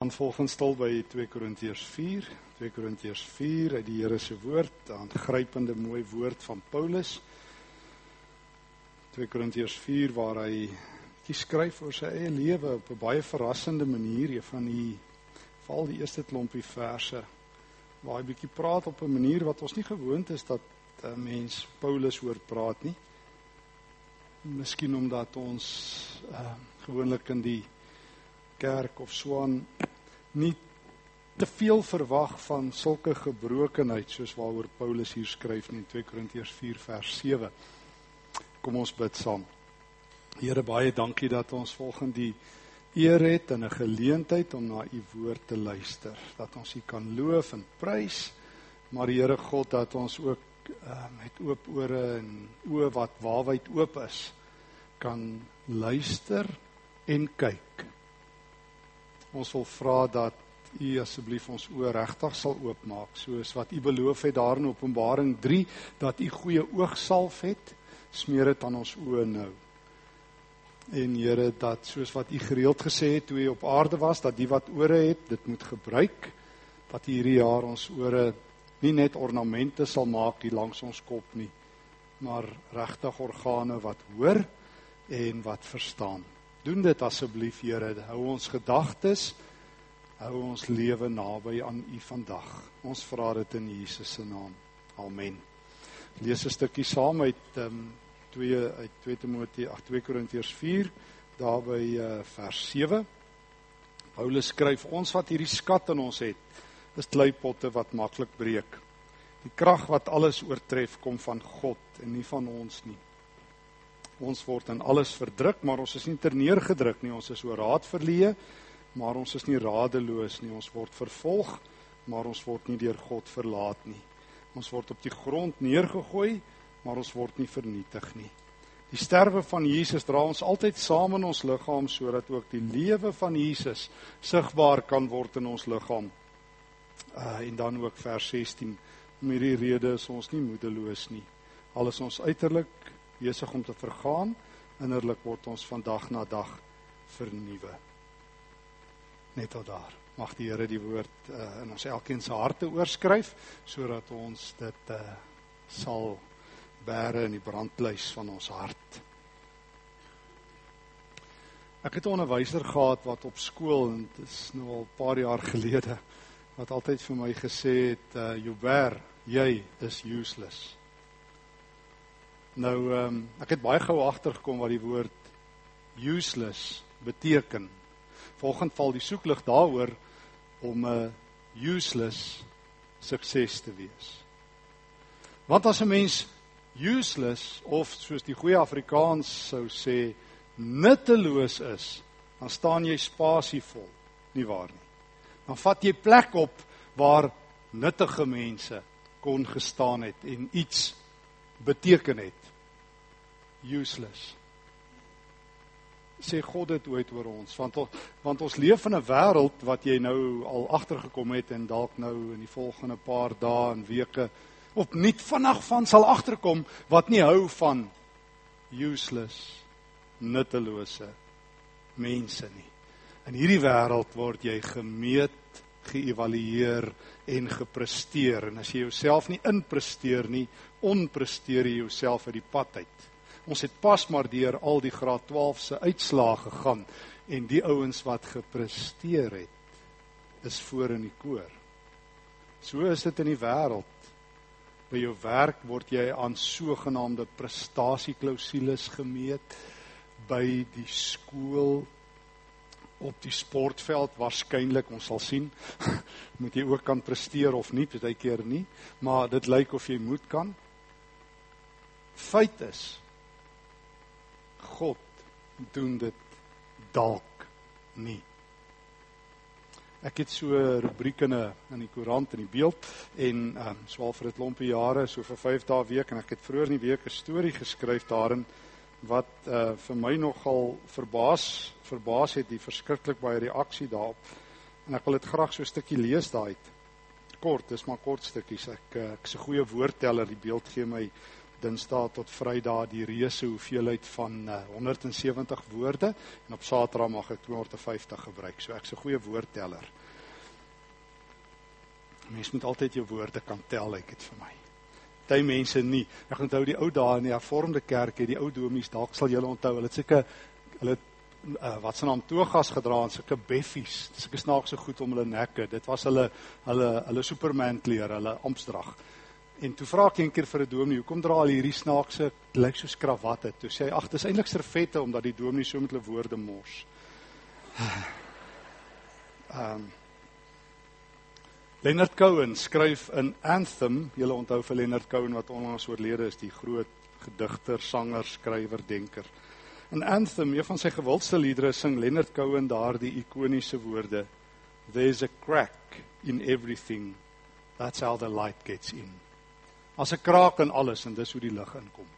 Dan volgens stil by 2 Korintiërs 4, 2 Korintiërs 4 uit die Here se woord, 'n aangrypende mooi woord van Paulus. 2 Korintiërs 4 waar hy die skryf oor sy eie lewe op 'n baie verrassende manier, een van die val die eerste klompie verse waar hy bietjie praat op 'n manier wat ons nie gewoond is dat 'n mens Paulus hoor praat nie. Miskien omdat ons uh, gewoonlik in die kerk of swaan nie te veel verwag van sulke gebrokenheid soos waaroor Paulus hier skryf in 2 Korintiërs 4 vers 7. Kom ons bid saam. Here baie dankie dat ons volgens die eer het en 'n geleentheid om na u woord te luister. Dat ons u kan loof en prys. Maar Here God dat ons ook uh, met oop ore en oë wat waarwyd oop is kan luister en kyk Ons wil vra dat U asseblief ons oë regtig sal oopmaak soos wat U beloof het daar in Openbaring 3 dat U goeie oogsalf het, smeer dit aan ons oë nou. En Here dat soos wat U gereeld gesê het toe U op aarde was dat die wat ore het, dit moet gebruik dat hierdie jaar ons ore nie net ornamente sal maak hier langs ons kop nie, maar regtig organe wat hoor en wat verstaan. Doen dit asseblief, Here. Hou ons gedagtes, hou ons lewe naby aan U vandag. Ons vra dit in Jesus se naam. Amen. Lees 'n stukkie saam uit ehm um, 2 uit 2 Timoteus 8 2 Korintiërs 4 daar by uh, vers 7. Paulus skryf ons wat hierdie skat in ons het, is kleipotte wat maklik breek. Die krag wat alles oortref kom van God en nie van ons nie. Ons word in alles verdruk, maar ons is nie terneergedruk nie. Ons is oor raad verleë, maar ons is nie radeloos nie. Ons word vervolg, maar ons word nie deur God verlaat nie. Ons word op die grond neergegooi, maar ons word nie vernietig nie. Die sterwe van Jesus dra ons altyd saam in ons liggaam sodat ook die lewe van Jesus sigbaar kan word in ons liggaam. Uh en dan ook vers 16. Om hierdie rede is ons nie moedeloos nie. Al is ons uiterlik besig om te vergaan, innerlik word ons van dag na dag vernuwe. Net tot daar. Mag die Here die woord uh, in ons elkeen se harte oorskryf sodat ons dit uh, sal bære in die brandluis van ons hart. Ek het 'n onderwyser gehad wat op skool en dit is nou al 'n paar jaar gelede wat altyd vir my gesê het, uh, "Joubert, jy is useless." Nou ehm um, ek het baie gou agtergekom wat die woord useless beteken. Volgens val die soeklig daaroor om 'n useless sukses te wees. Want as 'n mens useless of soos die goeie Afrikaans sou sê nutteloos is, dan staan jy spasievol, nie waar nie? Dan vat jy plek op waar nuttige mense kon gestaan het en iets beteken het useless. Sê God dit ooit oor ons want want ons leef in 'n wêreld wat jy nou al agtergekom het en dalk nou in die volgende paar dae en weke op nuut vinnig van sal agterkom wat nie hou van useless nuttelose mense nie. In hierdie wêreld word jy gemeet, geëvalueer en gepresteer en as jy jouself nie inpresteer nie, onpresteer jy jouself uit die pad uit. Ons het pas maar deur al die graad 12 se uitslae gegaan en die ouens wat gepresteer het is voor in die koor. So is dit in die wêreld. By jou werk word jy aan sogenaamde prestasieklausules gemeet by die skool op die sportveld waarskynlik ons sal sien moet jy ook kan presteer of nie baie keer nie maar dit lyk of jy moet kan feit is God doen dit dalk nie. Ek het so 'n rubriek in 'n in die koerant in die beeld en ehm um, swaal vir 'n klompie jare, so vir 5 dae week en ek het vroeër in die week 'n storie geskryf daarin wat uh vir my nogal verbaas verbaas het die verskriklik baie reaksie daarop. En ek wil dit graag so 'n stukkie lees daai. Kort, dis maar kort stukkies. Ek eh, ek is 'n goeie woordteller, die beeld gee my Dinsdae tot Vrydag die reuse hoeveelheid van uh, 170 woorde en op Saterdag mag ek 250 gebruik. So ek's 'n goeie woordteller. Mens moet altyd jou woorde kan tel, ek dit vir my. Party mense nie. Ek onthou die ou dae in die hervormde kerk, die ou domies, dalk sal julle onthou, hulle het seker hulle uh, wat se naam toegas gedra en sulke beffies, sulke snaakse goed om hulle nekke. Dit was hulle hulle hulle Superman klere, hulle ampsdrag. En toe vra ek een keer vir 'n dominee, hoekom dra al hierdie snaakse lyk soos kravatte? Toe sê hy, ag, dis eintlik servette omdat die dominee so met hulle woorde mors. Ehm um, Leonard Cohen skryf in Anthem, julle onthou vir Leonard Cohen wat onlangs oorlede is, die groot gedigter, sanger, skrywer, denker. In Anthem, een van sy gewildste liedere, sing Leonard Cohen daardie ikoniese woorde: There's a crack in everything. That's how the light gets in. As 'n kraak in alles en dis hoe die lig inkom.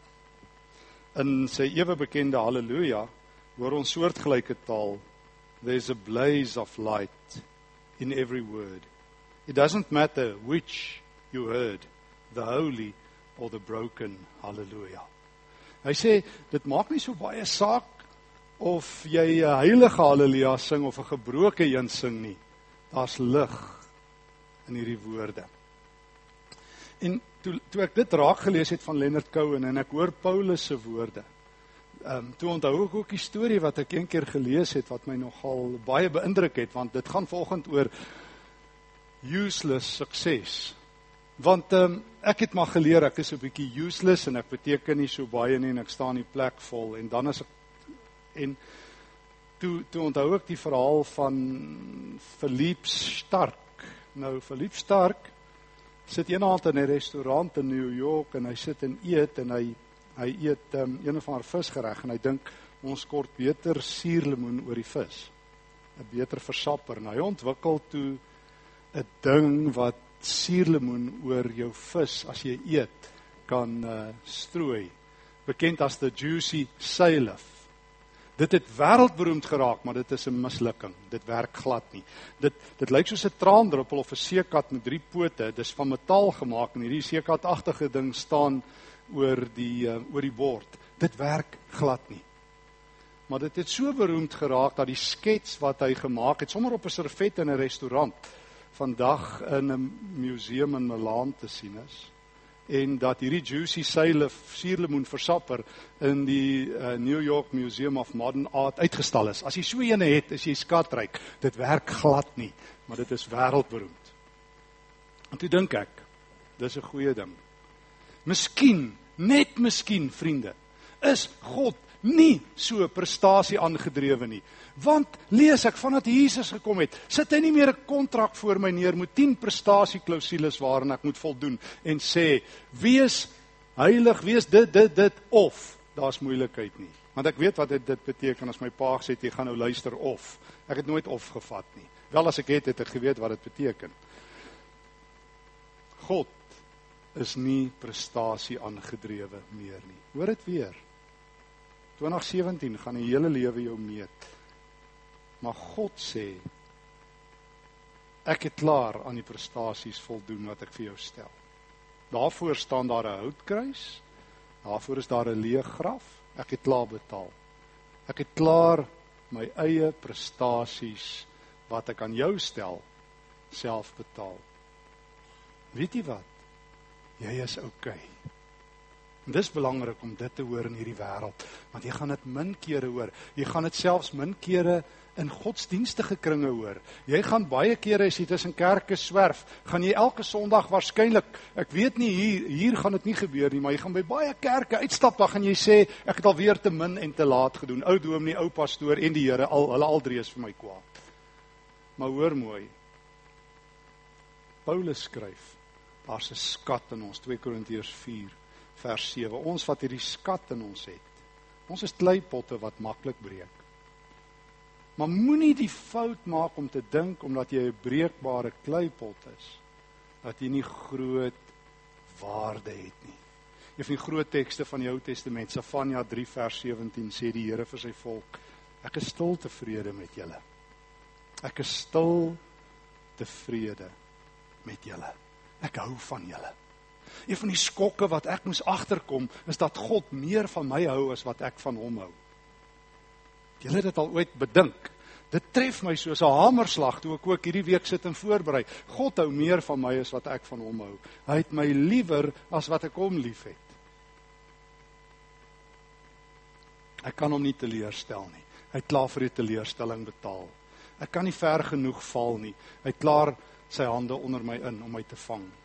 In sy ewe bekende Halleluja hoor ons soortgelyke taal. There's a blaze of light in every word. It doesn't matter which you heard, the holy or the broken. Hallelujah. Hy sê dit maak nie so baie saak of jy 'n heilige haleluja sing of 'n gebroke een sing nie. Daar's lig in hierdie woorde. En toe toe ek dit raak gelees het van Leonard Cohen en ek hoor Paulus se woorde. Ehm um, toe onthou ek ook die storie wat ek een keer gelees het wat my nogal baie beïndruk het want dit gaan volgens oor useless sukses. Want ehm um, ek het maar geleer ek is 'n bietjie useless en ek beteken nie so baie nie en ek staan in plek vol en dan is ek en toe toe onthou ek die verhaal van Philippe Stark. Nou Philippe Stark sit eendag in 'n restaurant in New York en hy sit en eet en hy hy eet um, een of ander visgereg en hy dink ons kort beter suurlemoen oor die vis. 'n Beter versapper en hy ontwikkel toe 'n ding wat suurlemoen oor jou vis as jy eet kan uh, strooi. Bekend as the juicy salif. Dit het wêreldberoemd geraak, maar dit is 'n mislukking. Dit werk glad nie. Dit dit lyk soos 'n traandruppel of 'n seekat met drie pote. Dis van metaal gemaak en hierdie seekatagtige ding staan oor die uh, oor die bord. Dit werk glad nie. Maar dit het so beroemd geraak dat die skets wat hy gemaak het sommer op 'n servet in 'n restaurant vandag in 'n museum in Milaan te sien is en dat hierdie juicy seile suurlemoen versapper in die uh, New York Museum of Modern Art uitgestal is. As jy so eene het, is jy skatryk. Dit werk glad nie, maar dit is wêreldberoemd. En toe dink ek, dis 'n goeie ding. Miskien, net miskien, vriende, is God nie so prestasie aangedrewe nie. Want lees ek vandat Jesus gekom het, sit hy nie meer 'n kontrak voor my neer met 10 prestasieklausules waaraan ek moet voldoen en sê wees heilig, wees dit dit dit of daar's moeilikheid nie. Want ek weet wat dit, beteken as my pa sê jy gaan nou luister of. Ek het nooit of gevat nie. Wel as ek het het ek geweet wat dit beteken. God is nie prestasie aangedrewe meer nie. Hoor dit weer. 2017 gaan die hele lewe jou meet. Maar God sê ek het klaar aan die prestasies voldoen wat ek vir jou stel. Daarvoor staan daar 'n houtkruis. Daarvoor is daar 'n leë graf. Ek het klaar betaal. Ek het klaar my eie prestasies wat ek aan jou stel self betaal. Weet jy wat? Jy is oukei. Okay. En dis belangrik om dit te hoor in hierdie wêreld, want jy gaan dit min kere hoor. Jy gaan dit selfs min kere in godsdienstige kringe hoor. Jy gaan baie kere as jy tussen kerke swerf, gaan jy elke Sondag waarskynlik, ek weet nie hier hier gaan dit nie gebeur nie, maar jy gaan by baie kerke uitstap, dan gaan jy sê ek het alweer te min en te laat gedoen. Ou dominee, ou pastoor en die Here, al hulle al drie is vir my kwaad. Maar hoor mooi. Paulus skryf, daar's 'n skat in ons 2 Korintiërs 4 vers 7. Ons wat hierdie skat in ons het. Ons is kleipotte wat maklik breek. Maar moenie die fout maak om te dink omdat jy 'n breekbare kleipot is dat jy nie groot waarde het nie. Een van die groot tekste van die Ou Testament, Sefanja 3 vers 17 sê die Here vir sy volk: Ek is stil tevrede met julle. Ek is stil tevrede met julle. Ek hou van julle. Een van die skokke wat ek moes agterkom is dat God meer van my hou as wat ek van hom hou. Het dit al ooit bedink? Dit tref my soos 'n hamerslag toe ek ook hierdie week sit en voorberei. God hou meer van my as wat ek van hom hou. Hy het my liewer as wat ek hom liefhet. Ek kan hom nie teleurstel nie. Hy het klaar vir die teleurstelling betaal. Ek kan nie ver genoeg val nie. Hy het klaar sy hande onder my in om my te vang.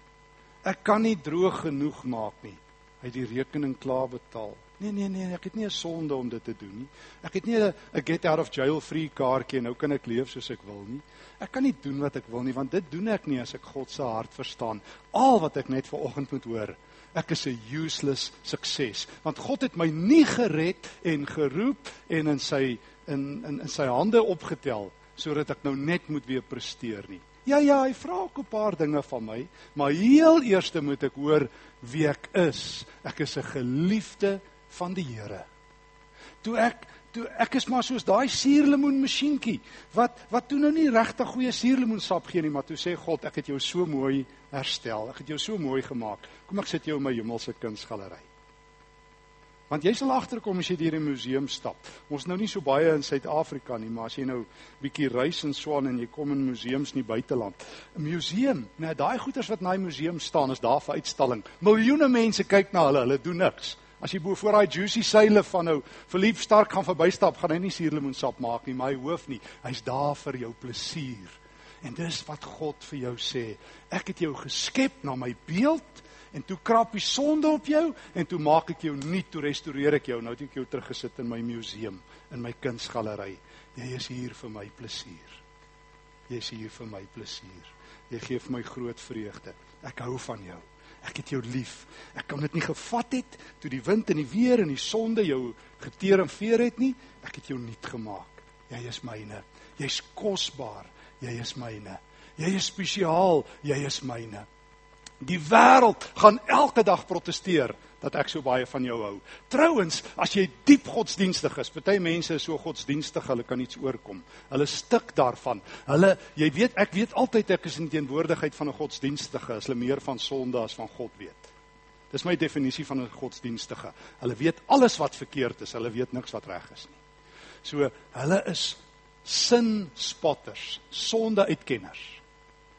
Ek kan nie droog genoeg maak nie. Hy het die rekening klaar betaal. Nee nee nee, ek het nie 'n sonde om dit te doen nie. Ek het nie 'n get out of jail free kaartjie en nou kan ek leef soos ek wil nie. Ek kan nie doen wat ek wil nie want dit doen ek nie as ek God se hart verstaan. Al wat ek net ver oggend moet hoor, ek is 'n useless sukses want God het my nie gered en geroep en in sy in in in sy hande opgetel sodat ek nou net moet weer presteer nie. Ja ja, hy vra ook 'n paar dinge van my, maar heel eers moet ek hoor wie ek is. Ek is 'n geliefde van die Here. Toe ek toe ek is maar soos daai suurlemoen masjienkie wat wat toe nou nie regtig goeie suurlemoensap gee nie, maar toe sê God, ek het jou so mooi herstel. Ek het jou so mooi gemaak. Kom ek sit jou in my hemelse kunsgalery. Want jy sal agterkom as jy deur 'n museum stap. Ons nou nie so baie in Suid-Afrika nie, maar as jy nou bietjie reis in Swan en jy kom in museums in die buiteland. 'n Museum, nou daai goeders wat in daai museum staan is daar vir uitstalling. Miljoene mense kyk na hulle, hulle doen niks. As jy bo voor daai juicy seile van nou Philippe Stark gaan verbystap, gaan hy nie suurlemoensap maak nie, maar hy hoef nie. Hy's daar vir jou plesier. En dis wat God vir jou sê. Ek het jou geskep na my beeld en toe krap die sonde op jou en toe maak ek jou nuut, toe restoreer ek jou. Nou het ek jou teruggesit in my museum, in my kunsgalery. Jy is hier vir my plesier. Jy is hier vir my plesier. Jy gee vir my groot vreugde. Ek hou van jou. Ek het jou lief. Ek kan dit nie gevat het toe die wind en die weer en die sonde jou geteer en veer het nie. Ek het jou nuut gemaak. Jy is myne. Jy's kosbaar. Jy is myne. Jy is spesiaal. Jy is myne. Die wêreld gaan elke dag proteseer dat ek so baie van jou hou. Trouwens, as jy diep godsdienstig is, party mense is so godsdienstig, hulle kan iets oorkom. Hulle stik daarvan. Hulle, jy weet, ek weet altyd ek is in teenwoordigheid van 'n godsdienstige, as hulle meer van sonde as van God weet. Dis my definisie van 'n godsdienstige. Hulle weet alles wat verkeerd is, hulle weet niks wat reg is nie. So, hulle is sin spotters, sonde uitkenners.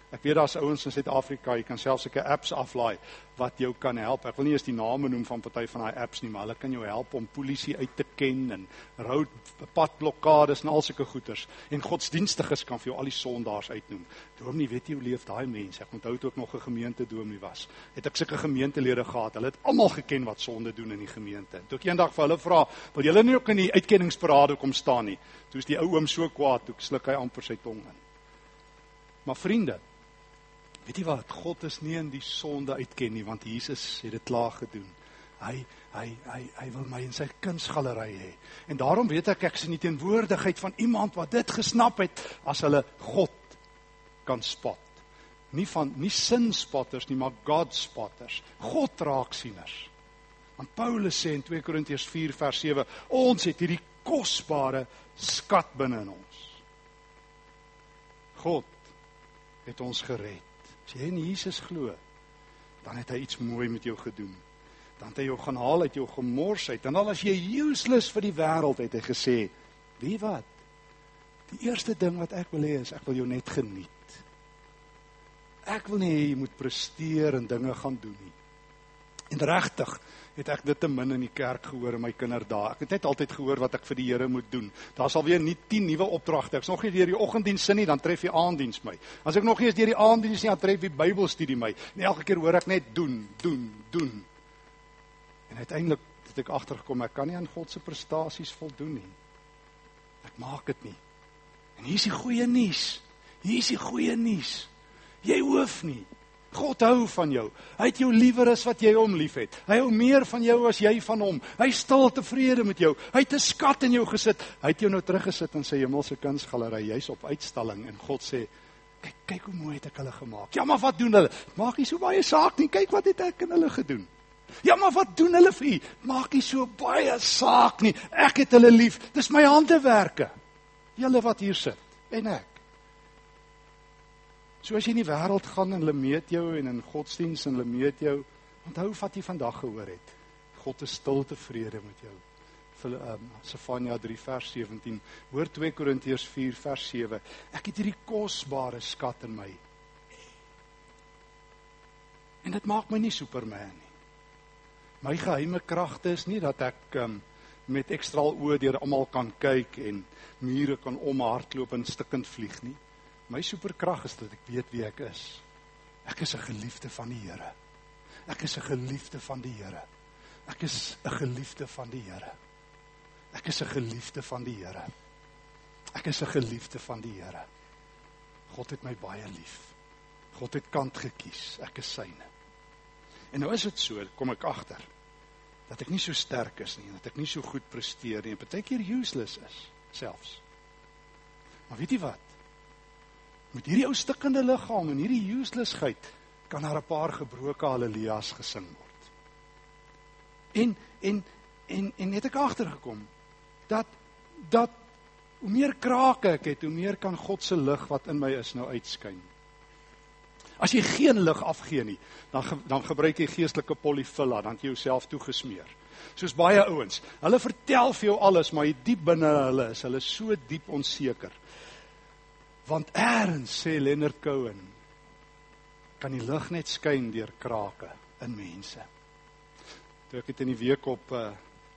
Ek weet daar's ouens in Suid-Afrika, jy kan selfs sulke apps aflaai wat jou kan help. Ek wil nie eens die name noem van party van daai apps nie, maar hulle kan jou help om polisie uit te ken en road padblokkades en al sulke goeters. En godsdienstiges kan vir jou al die sondaars uitnoem. Dominee, weet jy hoe leef daai mense? Ek onthou toe ek nog 'n gemeente dominee was. Het ek sulke gemeentelede gehad. Hulle het almal geken wat sonde doen in die gemeente. Toe ek eendag vir hulle vra, "Wil julle nie ook in die uitkenningsparade kom staan nie?" Toe is die ou oom so kwaad, toe sluk hy amper sy tong in. Maar vriende, Weet jy wat? God is nie in die sonde uitken nie want Jesus het dit klaar gedoen. Hy hy hy hy wil my in sy kunsgalery hê. En daarom weet ek ek is in die teenwoordigheid van iemand wat dit gesnap het as hulle God kan spot. Nie van nie sin spotters nie, maar God spotters. God raak sieners. Want Paulus sê in 2 Korintiërs 4 vers 7, ons het hierdie kosbare skat binne in ons. God het ons gered. As jy in Jesus glo, dan het hy iets mooi met jou gedoen. Dan het hy jou gaan haal uit jou gemorsheid. En al as jy useless vir die wêreld het hy gesê, "Wie wat? Die eerste ding wat ek wil hê is ek wil jou net geniet. Ek wil nie hê jy moet presteer en dinge gaan doen nie." En regtig, het ek dit te min in die kerk gehoor in my kinderdae. Ek het net altyd gehoor wat ek vir die Here moet doen. Daar sal weer nie 10 nuwe opdragte. Ek's nog nie deur die oggenddiens sin nie, dan tref die aanddiens my. As ek nog nie eens deur die aanddiens nie, dan tref die Bybelstudie my. En elke keer hoor ek net doen, doen, doen. En uiteindelik het ek agtergekom ek kan nie aan God se prestasies voldoen nie. Ek maak dit nie. En hier is die goeie nuus. Hier is die goeie nuus. Jy hoef nie. God hou van jou. Hy het jou liewer as wat jy hom liefhet. Hy hou meer van jou as jy van hom. Hy stil tevrede met jou. Hy het 'n skat in jou gesit. Hy het jou nou teruggesit in sy hemelse kunsgalery. Jy's op uitstalling en God sê, "Kyk, kyk hoe mooi het ek hulle gemaak." Ja, maar wat doen hulle? Maak nie so baie saak nie. Kyk wat het ek in hulle gedoen. Ja, maar wat doen hulle vir u? Maak nie so baie saak nie. Ek het hulle lief. Dis my handewerke. Julle wat hier sit en ek. So as jy in die wêreld gaan en hulle meet jou en in godsdiens en hulle meet jou, Onthou wat jy vandag gehoor het. God is stil tevrede met jou. Um, Sefanja 3 vers 17. Hoor 2 Korintiërs 4 vers 7. Ek het hierdie kosbare skat in my. En dit maak my nie superman nie. My geheime kragte is nie dat ek um, met ekstra oë deur almal kan kyk en mure kan omhardloop en stikkend vlieg nie. My superkrag is dat ek weet wie ek is. Ek is 'n geliefde van die Here. Ek is 'n geliefde van die Here. Ek is 'n geliefde van die Here. Ek is 'n geliefde van die Here. Ek is 'n geliefde van die Here. God het my baie lief. God het kant gekies. Ek is syne. En nou is dit so, kom ek agter dat ek nie so sterk is nie, dat ek nie so goed presteer nie, en partykeer useless is selfs. Maar weet jy wat? Met hierdie ou stikkende liggaam en hierdie uselessheid kan daar 'n paar gebroke haleluja's gesing word. En en en en het ek agtergekom dat dat hoe meer krake ek het, hoe meer kan God se lig wat in my is nou uitskyn. As jy geen lig afgee nie, dan dan gebruik jy geestelike polyfilla, dan jy jouself toegesmeer. Soos baie ouens, hulle vertel vir jou alles, maar diep binne hulle is hulle so diep onseker. Want eers sê Leonard Cohen kan die lig net skyn deur krake in mense. Toe ek dit in die week op uh,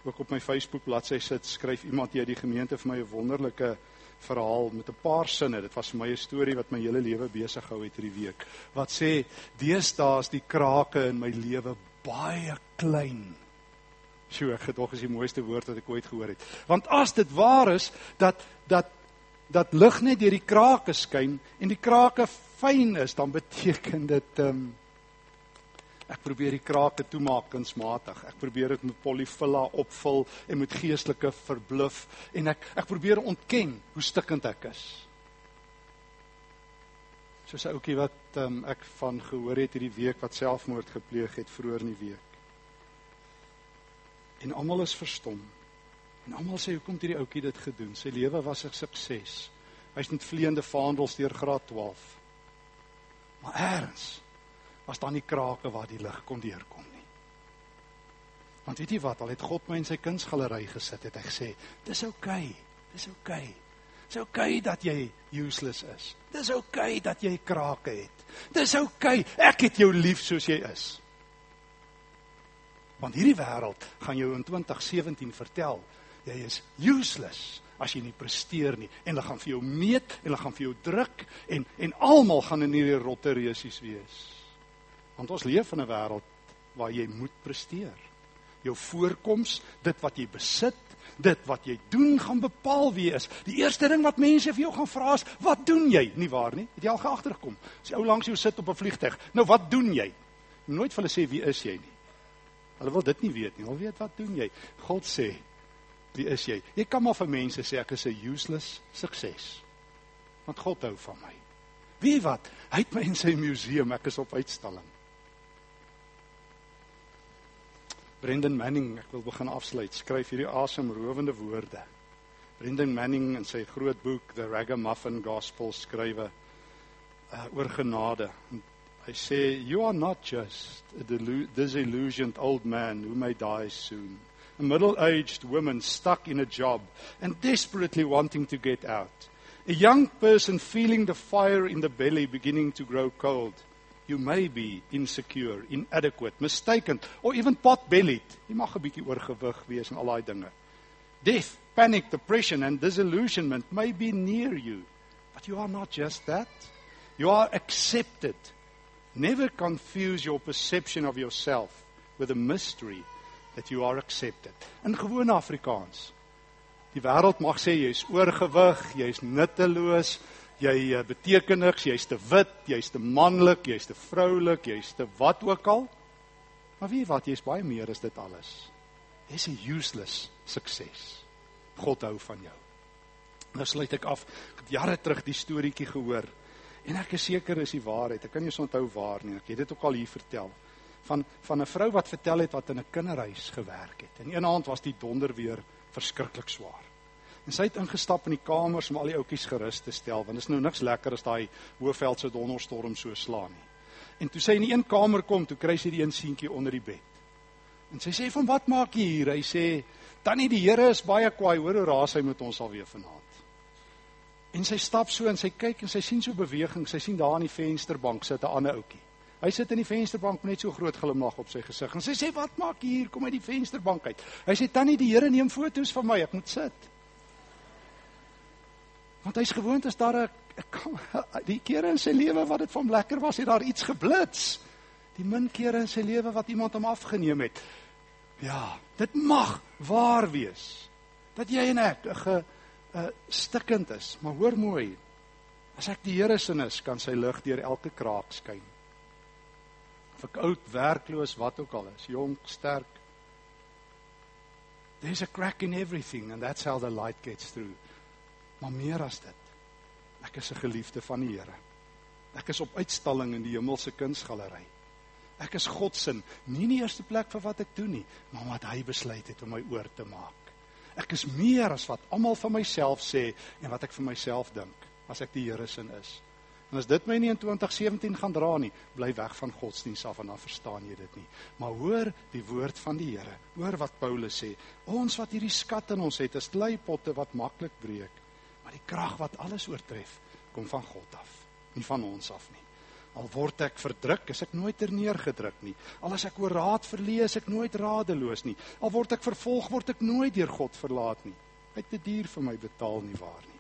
ook op my Facebook bladsy sit, skryf iemand hier uit die gemeente vir my 'n wonderlike verhaal met 'n paar sinne. Dit was vir my 'n storie wat my hele lewe besig gehou het hierdie week. Wat sê: "Deesdae is die krake in my lewe baie klein." Sjoe, ek gedog is die mooiste woord wat ek ooit gehoor het. Want as dit waar is dat dat dat lig net deur die krake skyn en die krake fyn is, dan beteken dit ehm um, Ek probeer die krake toemaak kunsmatig. Ek probeer dit met polyfilla opvul en met geestelike verbluf en ek ek probeer ontken hoe stikkend ek is. Soos 'n ouetjie wat um, ek van gehoor het hierdie week wat selfmoord gepleeg het vroeër in die week. En almal is verstom. En almal sê hoekom het hierdie ouetjie dit gedoen? Sy lewe was 'n sukses. Hy's met vleiende vaandels deur graad 12. Maar eers was daar nie krake waar die lig kon deurkom nie. Want weet jy wat, al het God my in sy kunsgalery gesit, het hy gesê, "Dis oukei. Okay, dis oukei. Okay. Dis oukei okay dat jy useless is. Dis oukei okay dat jy krake het. Dis oukei. Okay. Ek het jou lief soos jy is." Want hierdie wêreld gaan jou in 2017 vertel, jy is useless as jy nie presteer nie en hulle gaan vir jou meet en hulle gaan vir jou druk en en almal gaan in hierdie rotte reusies wees. Want ons leef in 'n wêreld waar jy moet presteer. Jou voorkoms, dit wat jy besit, dit wat jy doen gaan bepaal wie jy is. Die eerste ding wat mense vir jou gaan vra is, "Wat doen jy?" Nie waar nie? Het jy al geagtergekom? As jy ou langs jou sit op 'n vliegtyg, nou wat doen jy? Nooit vir hulle sê wie is jy nie. Hulle wil dit nie weet nie. Hulle weet wat doen jy? God sê, "Wie is jy?" Jy kan maar vir mense sê ek is 'n useless sukses. Want God hou van my. Wie wat? Hy het my in sy museum, ek is op uitstalling. Brendan Manning, ek wil begin afsluit, skryf hierdie asemrowende woorde. Brendan Manning in sy groot boek The Ragamuffin Gospel skrywe uh, oor genade. Hy sê you are not just a disillusioned old man who may die soon. A middle-aged woman stuck in a job and desperately wanting to get out. A young person feeling the fire in the belly beginning to grow cold you may be insecure, inadequate, mistaken or even pot-bellied. Jy mag 'n bietjie oorgewig wees en al daai dinge. Death, panic, depression and disillusionment may be near you, but you are not just that. You are accepted. Never confuse your perception of yourself with the mystery that you are accepted. In gewone Afrikaans. Die wêreld mag sê jy's oorgewig, jy's nutteloos, jy uh, beteken niks, jy's te wit, jy's te manlik, jy's te vroulik, jy's te wat ook al. Maar wie wat, jy's baie meer as dit alles. Jy's 'n useless sukses. God hou van jou. Nou sluit ek af. Ek het jare terug die storieetjie gehoor en ek is seker is die waarheid. Ek kan nie onthou waar nie. Ek het dit ook al hier vertel van van 'n vrou wat vertel het wat in 'n kinderhuis gewerk het. En een aand was die donder weer verskriklik swaar. En sy het ingestap in die kamers om al die ouetjies gerus te stel want dit is nou niks lekker as daai Hoëveldse donderstorm so slaan nie. En toe sy in die een kamer kom, toe kry sy die een seentjie onder die bed. En sy sê van wat maak jy hier? Hy sê tannie die Here is baie kwaai, hoor hoe raas hy met ons alweer vanaand. En sy stap so en sy kyk en sy sien so beweging. Sy sien daar aan die vensterbank sit 'n ander ouetjie. Hy sit in die vensterbank met net so groot glimlag op sy gesig. En sy sê wat maak jy hier? Kom uit die vensterbank uit. Hy sê tannie die Here neem foto's van my, ek moet sit. Want hy's gewoond as daar 'n die kere in sy lewe wat dit hom lekker was, het daar iets geblits. Die min kere in sy lewe wat iemand hom afgeneem het. Ja, dit mag waar wees dat jy en ek 'n ge stikkend is, maar hoor mooi. As ek die Here se is, kan sy lig deur elke kraak skyn. Of ek oud, werkloos, wat ook al is, jonk, sterk. There's a crack in everything and that's how the light gets through. Maar meer as dit. Ek is 'n geliefde van die Here. Ek is op uitstalling in die hemelse kunsgalery. Ek is God se nie in die eerste plek vir wat ek doen nie, maar wat hy besluit het om my oor te maak. Ek is meer as wat almal van myself sê en wat ek vir myself dink as ek die Here se is. En as dit my nie in 2017 gaan dra nie, bly weg van godsdienst af en dan verstaan jy dit nie. Maar hoor die woord van die Here. Hoor wat Paulus sê. Ons wat hierdie skat in ons het, is kleipotte wat maklik breek, maar die krag wat alles oortref, kom van God af, nie van ons af nie. Al word ek verdruk, is ek nooit terneergedruk nie. Al as ek oor raad verlees, ek nooit radeloos nie. Al word ek vervolg, word ek nooit deur God verlaat nie. Hy het te duur vir my betaal nie waar nie.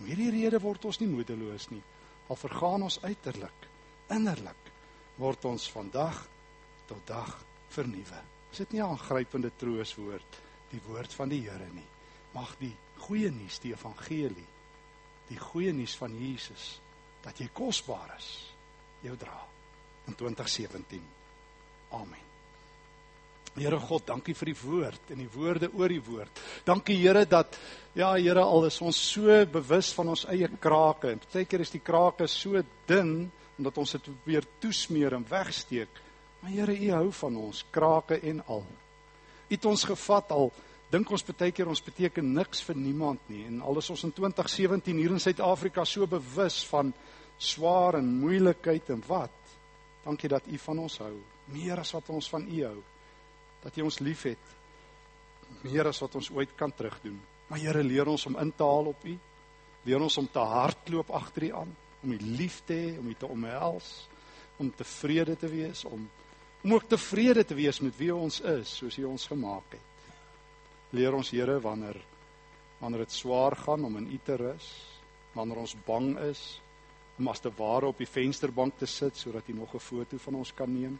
Om hierdie rede word ons nie moedeloos nie. Al vergaan ons uiterlik, innerlik word ons van dag tot dag vernuwe. Is dit nie 'n aangrypende trooswoord, die woord van die Here nie? Mag die goeie nuus, die evangelie, die goeie nuus van Jesus dat jy kosbaar is jou dra in 2017. Amen. Here God, dankie vir die woord en die woorde oor die woord. Dankie Here dat ja Here al is ons so bewus van ons eie krake en baie keer is die krake so dun omdat ons dit probeer toesmeer en wegsteek. Maar Here, U hou van ons krake en al. U het ons gevat al dink ons baie keer ons beteken niks vir niemand nie en al is ons in 2017 hier in Suid-Afrika so bewus van swaar en moeilikheid en wat. Dankie dat U van ons hou, meer as wat ons van U hou. Dat U ons liefhet meer as wat ons ooit kan terugdoen. Maar Here, leer ons om in te haal op U. Leer ons om te hardloop agter U aan, om U lief te hê, om U te omhels, om tevrede te wees, om om ook tevrede te wees met wie ons is, soos U ons gemaak het. Leer ons Here wanneer wanneer dit swaar gaan om in U te rus, wanneer ons bang is, om as te ware op die vensterbank te sit sodat hy nog 'n foto van ons kan neem.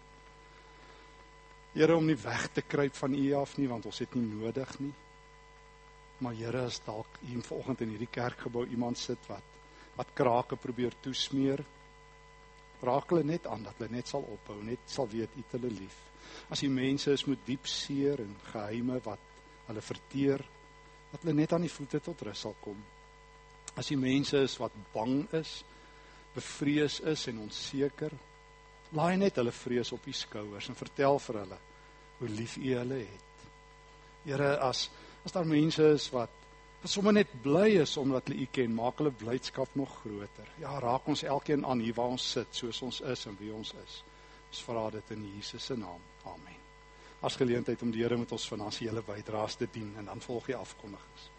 Here om nie weg te kruip van U af nie want ons het nie nodig nie. Maar Here as dalk hier vanoggend in hierdie kerkgebou iemand sit wat wat krake probeer toesmeer, raak hulle net aan dat hulle net sal ophou, net sal weet U het hulle lief. As die mense is met diep seer en geheime wat hulle verteer, dat hulle net aan die voete tot rus sal kom. As die mense is wat bang is, bevrees is en onseker, laai net hulle vrees op u skouers en vertel vir hulle hoe lief u hulle het. Here, as as daar mense is wat wat sommer net bly is omdat hulle u ken, maak hulle blydskap nog groter. Ja, raak ons elkeen aan hier waar ons sit, soos ons is en wie ons is. Ons vra dit in Jesus se naam. Amen. As geleentheid om die Here met ons finansiële bydraes te dien en dan volg die afkondigings.